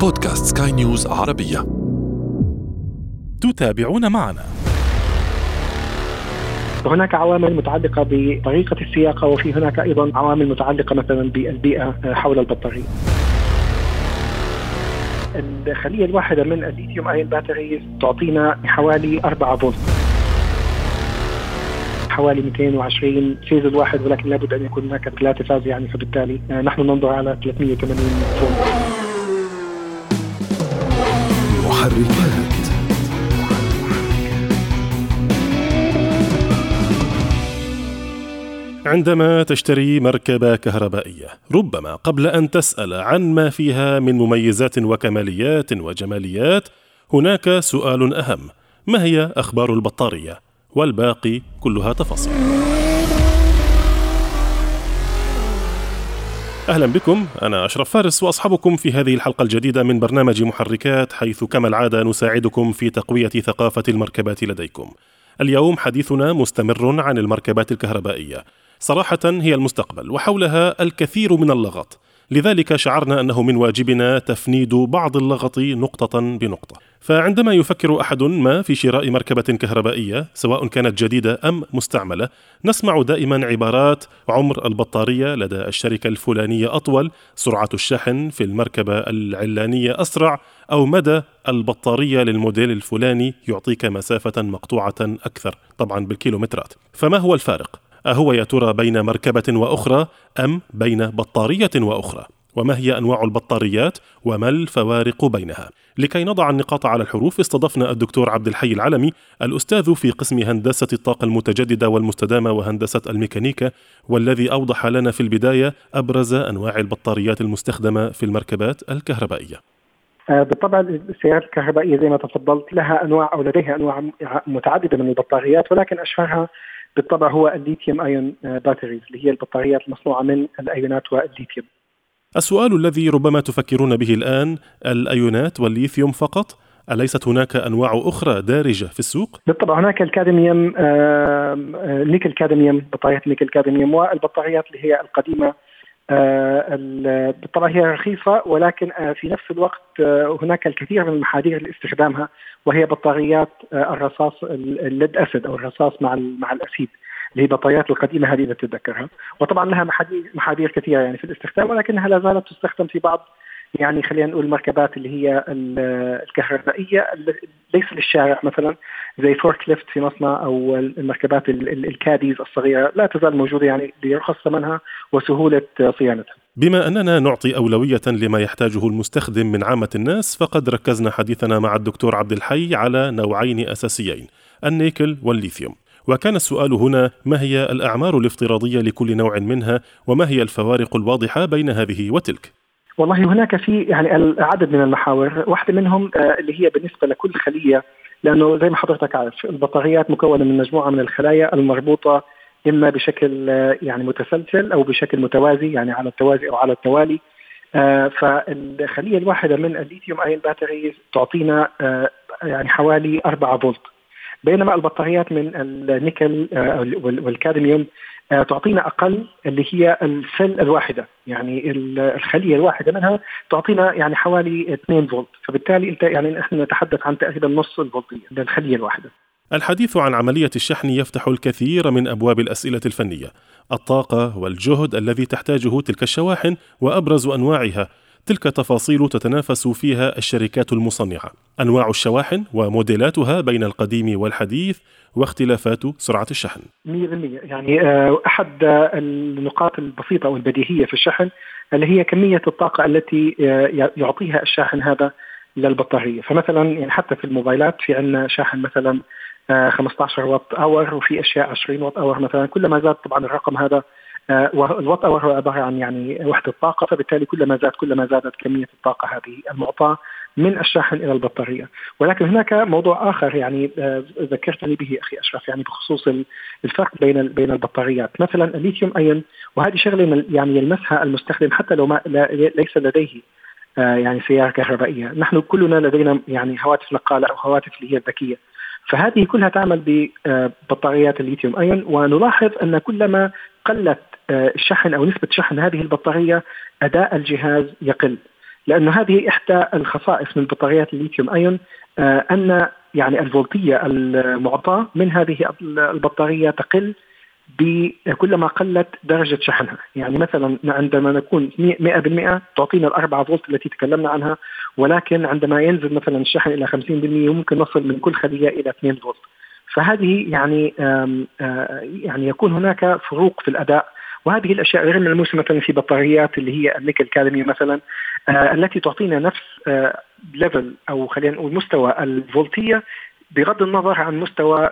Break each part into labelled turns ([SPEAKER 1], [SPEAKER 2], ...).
[SPEAKER 1] بودكاست سكاي نيوز عربية.
[SPEAKER 2] تتابعون معنا.
[SPEAKER 3] هناك عوامل متعلقة بطريقة السياقة وفي هناك أيضا عوامل متعلقة مثلا بالبيئة حول البطارية. الخلية الواحدة من الليثيوم ion batteries تعطينا حوالي 4 فولت. حوالي 220 phase الواحد ولكن لابد أن يكون هناك ثلاثة phase يعني فبالتالي نحن ننظر على 380 فولت.
[SPEAKER 1] محركات
[SPEAKER 2] عندما تشتري مركبة كهربائية ربما قبل أن تسأل عن ما فيها من مميزات وكماليات وجماليات هناك سؤال أهم. ما هي أخبار البطارية؟ والباقي كلها تفاصيل. أهلا بكم. أنا أشرف فارس وأصحابكم في هذه الحلقة الجديدة من برنامج محركات حيث كما العادة نساعدكم في تقوية ثقافة المركبات لديكم. اليوم حديثنا مستمر عن المركبات الكهربائية. صراحة هي المستقبل وحولها الكثير من اللغط. لذلك شعرنا أنه من واجبنا تفنيد بعض اللغط نقطة بنقطة. فعندما يفكر أحد ما في شراء مركبة كهربائية سواء كانت جديدة أم مستعملة، نسمع دائما عبارات عمر البطارية لدى الشركة الفلانية أطول، سرعة الشحن في المركبة العلانية أسرع، أو مدى البطارية للموديل الفلاني يعطيك مسافة مقطوعة أكثر، طبعا بالكيلومترات. فما هو الفارق؟ أهو يا ترى بين مركبة وأخرى أم بين بطارية وأخرى؟ وما هي أنواع البطاريات وما الفوارق بينها؟ لكي نضع النقاط على الحروف استضفنا الدكتور عبد الحي العلمي الأستاذ في قسم هندسة الطاقة المتجددة والمستدامة وهندسة الميكانيكا والذي أوضح لنا في البداية أبرز أنواع البطاريات المستخدمة في المركبات الكهربائية
[SPEAKER 3] آه، بالطبع السيارات الكهربائية زي ما تفضلت لها أنواع أو لديها أنواع متعددة من البطاريات ولكن أشهرها بالطبع هو الليثيوم ايون باتريز اللي هي البطاريات المصنوعة من الأيونات والليثيوم.
[SPEAKER 2] السؤال الذي ربما تفكرون به الآن الأيونات والليثيوم فقط؟ أليست هناك أنواع أخرى دارجة في السوق؟
[SPEAKER 3] بالطبع هناك الكادميوم آه، نيكل كادميوم بطاريات نيكل كادميوم والبطاريات اللي هي القديمة آه، بالطبع هي رخيصة ولكن آه، في نفس الوقت هناك الكثير من المحاذير لاستخدامها وهي بطاريات الرصاص ال lead acid أو الرصاص مع مع ال acid اللي هي البطاريات القديمة هذه اللي تتذكرها. وطبعا لها محاذير كثيرة يعني في الاستخدام ولكنها لا زالت تستخدم في بعض يعني خلينا نقول المركبات اللي هي الكهربائية ليس للشارع مثلا زي forklift في مصنع أو المركبات ال caddies الصغيرة لا تزال موجودة يعني ليرخص ثمنها وسهولة صيانتها.
[SPEAKER 2] بما أننا نعطي أولوية لما يحتاجه المستخدم من عامة الناس فقد ركزنا حديثنا مع الدكتور عبد الحي على نوعين أساسيين النيكل والليثيوم. وكان السؤال هنا ما هي الأعمار الافتراضية لكل نوع منها وما هي الفوارق الواضحة بين هذه وتلك؟
[SPEAKER 3] والله هناك في يعني عدد من المحاور. واحدة منهم آه، اللي هي بالنسبة لكل خلية لأنه زي ما حضرتك عارف البطاريات مكونة من مجموعة من الخلايا المربوطة إما بشكل آه، يعني متسلسل أو بشكل متوازي يعني على التوازي أو على التوالي. آه، فالخلية الواحدة من الليثيوم ايون باتريز تعطينا يعني حوالي 4 فولت. بينما البطاريات من النيكل والكادميوم تعطينا أقل اللي هي السل الواحدة. يعني الخلية الواحدة منها تعطينا يعني حوالي 2 فولت. فبالتالي أنت يعني نحن نتحدث عن تقريبا نص الفولتية للخلية الواحدة.
[SPEAKER 2] الحديث عن عملية الشحن يفتح الكثير من أبواب الأسئلة الفنية، الطاقة والجهد الذي تحتاجه تلك الشواحن وأبرز أنواعها، تلك تفاصيل تتنافس فيها الشركات المصنعة. أنواع الشواحن وموديلاتها بين القديم والحديث واختلافات سرعة الشحن.
[SPEAKER 3] 100% يعني آه، أحد النقاط البسيطة والبديهية في الشحن اللي هي كمية الطاقة التي آه، يعطيها الشاحن هذا للبطارية. فمثلا يعني حتى في الموبايلات في عندنا شاحن مثلا 15 واط hour وفي أشياء 20 واط hour مثلا. كلما زاد طبعا الرقم هذا آه، والوات اور هو عبارة عن يعني وحده طاقه فبالتالي كلما زاد كلما زادت كمية الطاقة هذه المعطاه من الشاحن إلى البطارية، ولكن هناك موضوع آخر يعني آه، ذكرتني به أخي اشرف يعني بخصوص الفرق بين بين البطاريات، مثلا الليثيوم أيون وهذه شغلة يعني يلمسها المستخدم حتى لو ما ليس لديه آه، يعني سيارة كهربائية، نحن كلنا لدينا يعني هواتف نقالة أو هواتف اللي هي الذكية. فهذه كلها تعمل ببطاريات الليثيوم أيون ونلاحظ أن كلما قلت الشحن أو نسبة شحن هذه البطارية أداء الجهاز يقل لأنه هذه إحدى الخصائص من بطاريات الليثيوم أيون آه، أن يعني الفولتية المعطاة من هذه البطارية تقل كلما قلت درجة شحنها. يعني مثلا عندما نكون 100% تعطينا الأربعة فولت التي تكلمنا عنها ولكن عندما ينزل مثلا الشحن إلى 50% ممكن نصل من كل خلية إلى 2 فولت. فهذه يعني يعني يكون هناك فروق في الأداء. وهذه الأشياء غير ملموسة مثلا في بطاريات اللي هي النيكل كادمي مثلا آه التي تعطينا نفس آه ليفل أو خلينا نقول مستوى الفولتية بغض النظر عن مستوى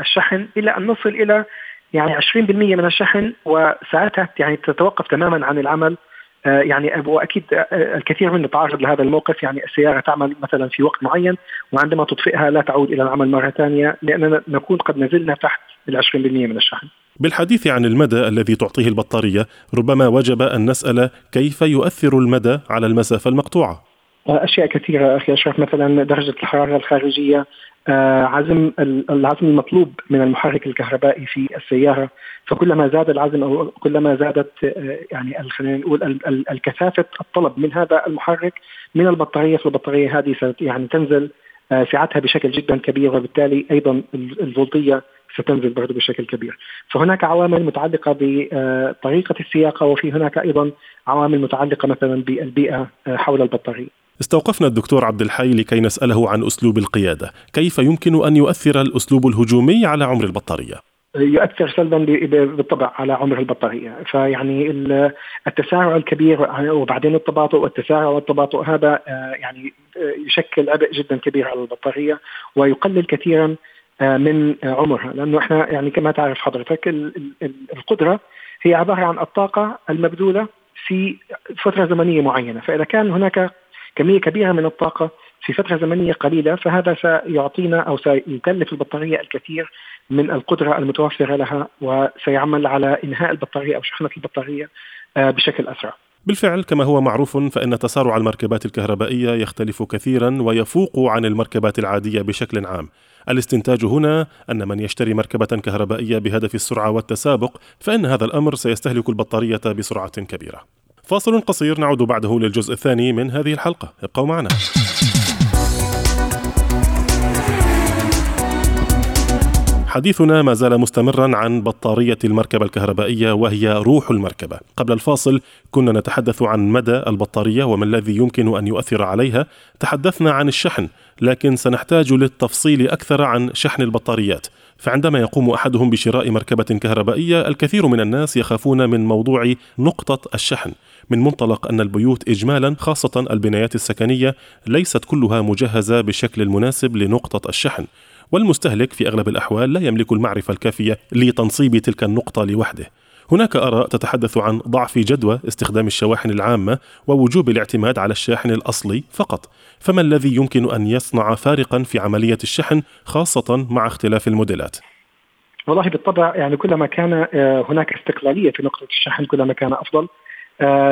[SPEAKER 3] الشحن إلى أن نصل إلى يعني 20% من الشحن وساعتها يعني تتوقف تماما عن العمل. آه، يعني وأكيد آه، الكثير منا تعرض لهذا الموقف يعني السيارة تعمل مثلا في وقت معين وعندما تطفئها لا تعود إلى العمل مرة ثانية لأننا نكون قد نزلنا تحت ال 20% من الشحن.
[SPEAKER 2] بالحديث عن المدى الذي تعطيه البطارية ربما وجب أن نسأل كيف يؤثر المدى على المسافة المقطوعة.
[SPEAKER 3] أشياء كثيرة أخي أشرف مثلا درجة الحرارة الخارجية آه، عزم العزم المطلوب من المحرك الكهربائي في السيارة. فكلما زاد العزم أو كلما زادت آه، يعني خلينا نقول الكثافة الطلب من هذا المحرك من البطارية فالبطارية هذه يعني تنزل آه، سعتها بشكل جدا كبير وبالتالي أيضا الفولتية ستنزل برضه بشكل كبير. فهناك عوامل متعلقة بطريقة السياقة وفي هناك أيضا عوامل متعلقة مثلا بالبيئة حول البطارية.
[SPEAKER 2] استوقفنا الدكتور عبد الحي لكي نسأله عن أسلوب القيادة. كيف يمكن أن يؤثر الأسلوب الهجومي على عمر البطارية؟
[SPEAKER 3] يؤثر سلبا بالطبع على عمر البطارية، فيعني التسارع الكبير وبعدين التباطؤ والتسارع والتباطؤ هذا آه، يعني آه، يشكل عبء جدا كبير على البطارية ويقلل كثيرا آه، من عمرها. لأنه إحنا يعني كما تعرف حضرتك القدرة هي عبارة عن الطاقة المبذولة في فترة زمنية معينة، فإذا كان هناك كمية كبيرة من الطاقة في فترة زمنية قليلة فهذا سيعطينا أو سيكلف البطارية الكثير من القدرة المتوفرة لها وسيعمل على إنهاء البطارية أو شحنة البطارية آه، بشكل أسرع.
[SPEAKER 2] بالفعل كما هو معروف فإن تسارع المركبات الكهربائية يختلف كثيرا ويفوق عن المركبات العادية بشكل عام. الاستنتاج هنا أن من يشتري مركبة كهربائية بهدف السرعة والتسابق فإن هذا الأمر سيستهلك البطارية بسرعة كبيرة. فاصل قصير نعود بعده للجزء الثاني من هذه الحلقة ابقوا معنا حديثنا ما زال مستمرا عن بطارية المركبة الكهربائية وهي روح المركبة. قبل الفاصل كنا نتحدث عن مدى البطارية وما الذي يمكن أن يؤثر عليها. تحدثنا عن الشحن، لكن سنحتاج للتفصيل أكثر عن شحن البطاريات. فعندما يقوم أحدهم بشراء مركبة كهربائية الكثير من الناس يخافون من موضوع نقطة الشحن من منطلق أن البيوت اجمالا خاصة البنايات السكنية ليست كلها مجهزة بالشكل المناسب لنقطة الشحن. والمستهلك في أغلب الأحوال لا يملك المعرفة الكافية لتنصيب تلك النقطة لوحده. هناك آراء تتحدث عن ضعف جدوى استخدام الشواحن العامة ووجوب الاعتماد على الشاحن الأصلي فقط. فما الذي يمكن أن يصنع فارقا في عملية الشحن خاصة مع اختلاف الموديلات؟
[SPEAKER 3] والله بالطبع يعني كلما كان آه، هناك استقلالية في نقطة الشحن كلما كان أفضل.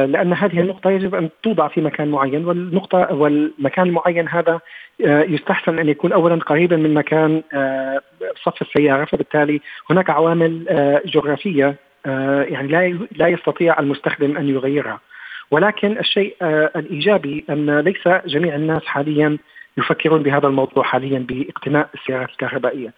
[SPEAKER 3] لأن هذه النقطة يجب أن توضع في مكان معين والنقطة والمكان المعين هذا آه، يستحسن أن يكون أولا قريبا من مكان صف السيارة. فبالتالي هناك عوامل جغرافية آه، يعني لا لا يستطيع المستخدم أن يغيرها. ولكن الشيء آه، الإيجابي أن ليس جميع الناس حاليا يفكرون بهذا الموضوع حاليا باقتناء السيارات الكهربائية.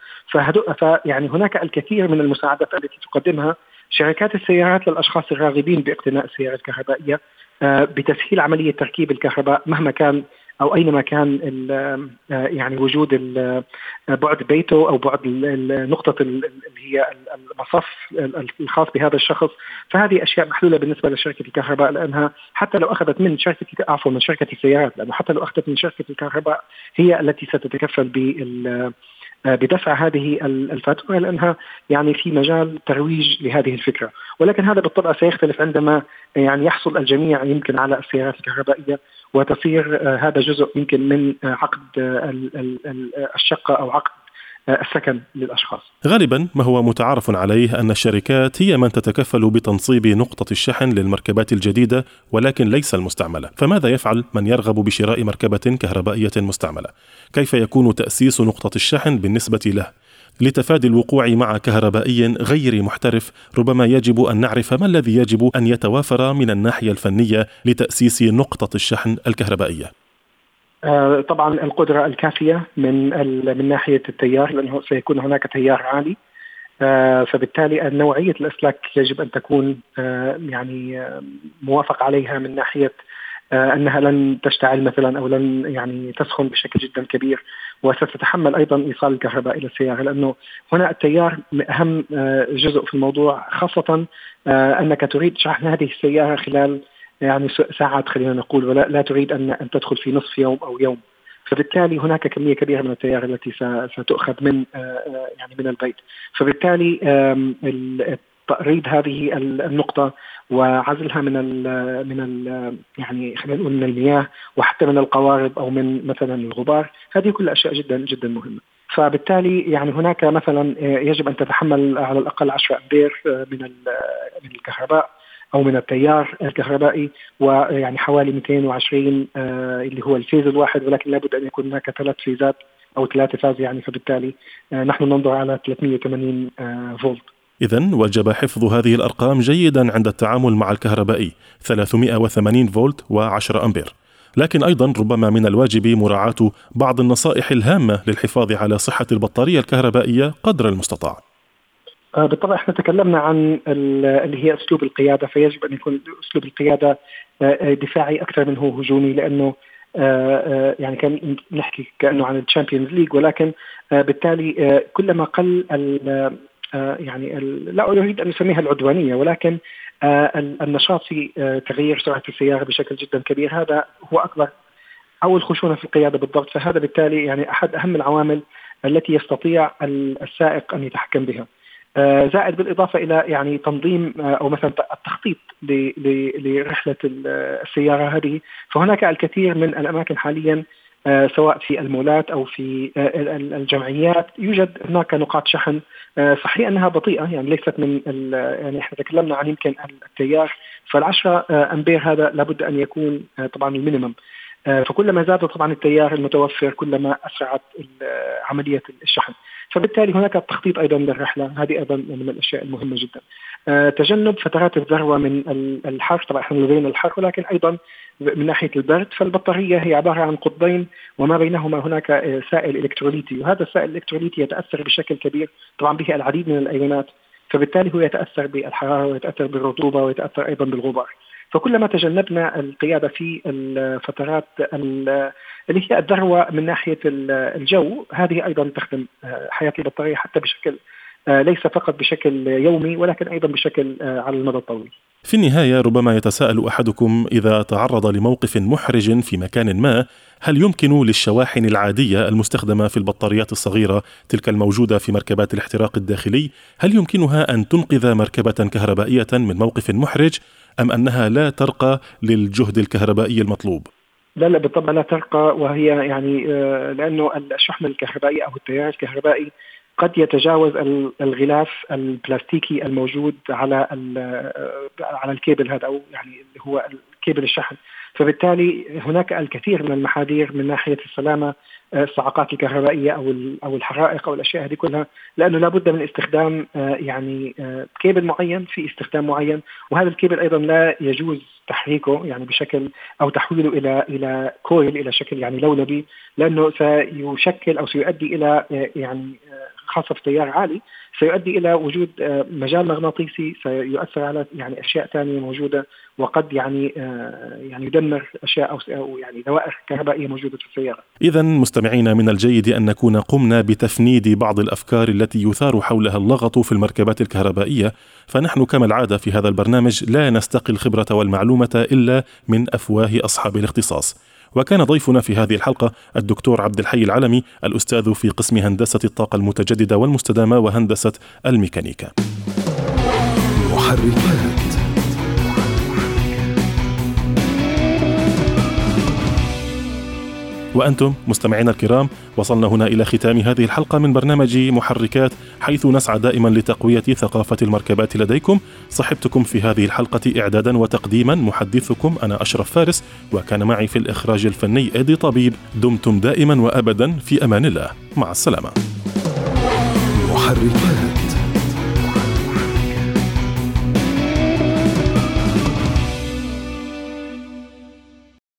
[SPEAKER 3] فيعني هناك الكثير من المساعدات التي تقدمها شركات السيارات للأشخاص الراغبين باقتناء السيارات الكهربائية آه، بتسهيل عملية تركيب الكهرباء مهما كان أو أينما كان آه، يعني وجود آه، بعد بيته أو بعد نقطة اللي هي المصف الخاص بهذا الشخص. فهذه أشياء محلولة بالنسبة لشركة الكهرباء لأنها حتى لو أخذت من شركة عفوا من شركة السيارات لأنه حتى لو أخذت من شركة الكهرباء هي التي ستتكفل بال آه، بدفع هذه الفاتوره لأنها يعني في مجال ترويج لهذه الفكرة، ولكن هذا بالطبع سيختلف عندما يعني يحصل الجميع يمكن على السيارات الكهربائية وتصير آه، هذا جزء يمكن من آه، عقد الشقة أو عقد السكن للأشخاص.
[SPEAKER 2] غالبا ما هو متعارف عليه أن الشركات هي من تتكفل بتنصيب نقطة الشحن للمركبات الجديدة ولكن ليس المستعملة، فماذا يفعل من يرغب بشراء مركبة كهربائية مستعملة؟ كيف يكون تأسيس نقطة الشحن بالنسبة له؟ لتفادي الوقوع مع كهربائي غير محترف ربما يجب أن نعرف ما الذي يجب أن يتوافر من الناحية الفنية لتأسيس نقطة الشحن الكهربائية
[SPEAKER 3] آه، طبعا القدرة الكافية من من ناحية التيار لأنه سيكون هناك تيار عالي. آه، فبالتالي نوعية الأسلاك يجب أن تكون آه، يعني موافق عليها من ناحية أنها لن تشتعل مثلا أو لن يعني تسخن بشكل جدا كبير. وستتحمل أيضا إيصال الكهرباء إلى السيارة لأنه هنا التيار أهم جزء في الموضوع خاصة أنك تريد شحن هذه السيارة خلال يعني ساعات خلينا نقول ولا لا تريد ان أن تدخل في نصف يوم أو يوم. فبالتالي هناك كمية كبيرة من التيار التي ستؤخذ من آه، آه، يعني من البيت. فبالتالي تأريد هذه النقطة وعزلها من ال من ال يعني خلينا نقول من المياه وحتى من القوارب أو من مثلا الغبار، هذه كلها أشياء جدا جدا مهمة. فبالتالي يعني هناك مثلا آه، يجب أن تتحمل على الأقل 10 أمبير من من الكهرباء. أو من التيار الكهربائي ويعني حوالي 220 آه، اللي هو ال phase الواحد ولكن لابد أن يكون هناك ثلاث phase ات أو ثلاثة phase يعني فبالتالي آه، نحن ننظر على 380 آه، فولت.
[SPEAKER 2] إذا وجب حفظ هذه الأرقام جيدا عند التعامل مع الكهربائي 380 فولت و10 أمبير. لكن أيضا ربما من الواجب مراعاة بعض النصائح الهامة للحفاظ على صحة البطارية الكهربائية قدر المستطاع.
[SPEAKER 3] بالطبع إحنا تكلمنا عن اللي هي أسلوب القيادة فيجب أن يكون أسلوب القيادة آه، آه، دفاعي أكثر من هو هجومي لأنه يعني كان نحكي كأنه عن ال Champions League ولكن بالتالي كلما قل يعني لا أريد أن أسميها العدوانية ولكن النشاط في تغيير سرعة السيارة بشكل جدا كبير هذا هو أكبر أو الخشونه في القيادة بالضبط فهذا بالتالي يعني أحد أهم العوامل التي يستطيع السائق أن يتحكم بها. آه، زائد بالإضافة إلى يعني تنظيم آه، أو مثلا التخطيط لرحلة السيارة هذه. فهناك الكثير من الأماكن حاليا آه، سواء في المولات أو في الجمعيات. يوجد هناك نقاط شحن صحيح أنها بطيئة يعني ليست من يعني إحنا تكلمنا عن يمكن التيار. فال10 أمبير هذا لابد أن يكون طبعا ال minimum. فكلما زاد طبعا التيار المتوفر كلما أسرعت عملية الشحن. فبالتالي هناك التخطيط أيضا للرحلة. هذه أيضا من الأشياء المهمة جدا. آه، تجنب فترات الذروة من الحر. طبعا إحنا لدينا الحر ولكن أيضا من ناحية البرد فالبطارية هي عبارة عن قطبين وما بينهما هناك آه، سائل إلكتروليتي. وهذا السائل الالكتروليتي يتأثر بشكل كبير طبعا به العديد من الأيونات. فبالتالي هو يتأثر بالحرارة ويتأثر بالرطوبة ويتأثر أيضا بالغبار. فكلما تجنبنا القيادة في الفترات اللي هي الذروة من ناحية الجو هذه أيضا تخدم آه، حياة البطارية حتى بشكل آه، ليس فقط بشكل يومي ولكن أيضا بشكل آه، على المدى الطويل.
[SPEAKER 2] في النهاية ربما يتساءل أحدكم إذا تعرض لموقف محرج في مكان ما هل يمكن للشواحن العادية المستخدمة في البطاريات الصغيرة تلك الموجودة في مركبات الاحتراق الداخلي هل يمكنها أن تنقذ مركبة كهربائية من موقف محرج أم أنها لا ترقى للجهد الكهربائي المطلوب؟
[SPEAKER 3] لا لا بالطبع لا ترقى وهي يعني آه، لأنه الشحن الكهربائي أو التيار الكهربائي قد يتجاوز الغلاف البلاستيكي الموجود على آه، على الكيبل هذا أو يعني اللي هو كيبل الشحن فبالتالي هناك الكثير من المحاذير من ناحية السلامة الصعقات الكهربائية أو أو الحرائق أو الأشياء هذه كلها لأنه لابد من استخدام آه، يعني آه، كيبل معين في استخدام معين وهذا الكيبل أيضا لا يجوز تحريكه يعني بشكل أو تحويله إلى إلى coil إلى شكل يعني لولبي لأنه سيشكل أو سيؤدي إلى آه، يعني خاصة في تيار عالي. سيؤدي إلى وجود آه، مجال مغناطيسي سيؤثر على يعني أشياء ثانية موجودة وقد يعني آه، يعني يدمر أشياء أو يعني دوائر كهربائية موجودة في السيارة.
[SPEAKER 2] اذا مستمعينا من الجيد أن نكون قمنا بتفنيد بعض الأفكار التي يثار حولها اللغط في المركبات الكهربائية، فنحن كما العادة في هذا البرنامج لا نستقي الخبره والمعلومة إلا من أفواه أصحاب الاختصاص. وكان ضيفنا في هذه الحلقة الدكتور عبد الحي العلمي الأستاذ في قسم هندسة الطاقة المتجددة والمستدامة وهندسة الميكانيكا. محركات. وأنتم مستمعينا الكرام وصلنا هنا إلى ختام هذه الحلقة من برنامج محركات حيث نسعى دائما لتقوية ثقافة المركبات لديكم. صحبتكم في هذه الحلقة إعدادا وتقديما محدثكم أنا أشرف فارس وكان معي في الإخراج الفني إيدي طبيب. دمتم دائما وأبدا في أمان الله. مع السلامة.
[SPEAKER 1] محركات.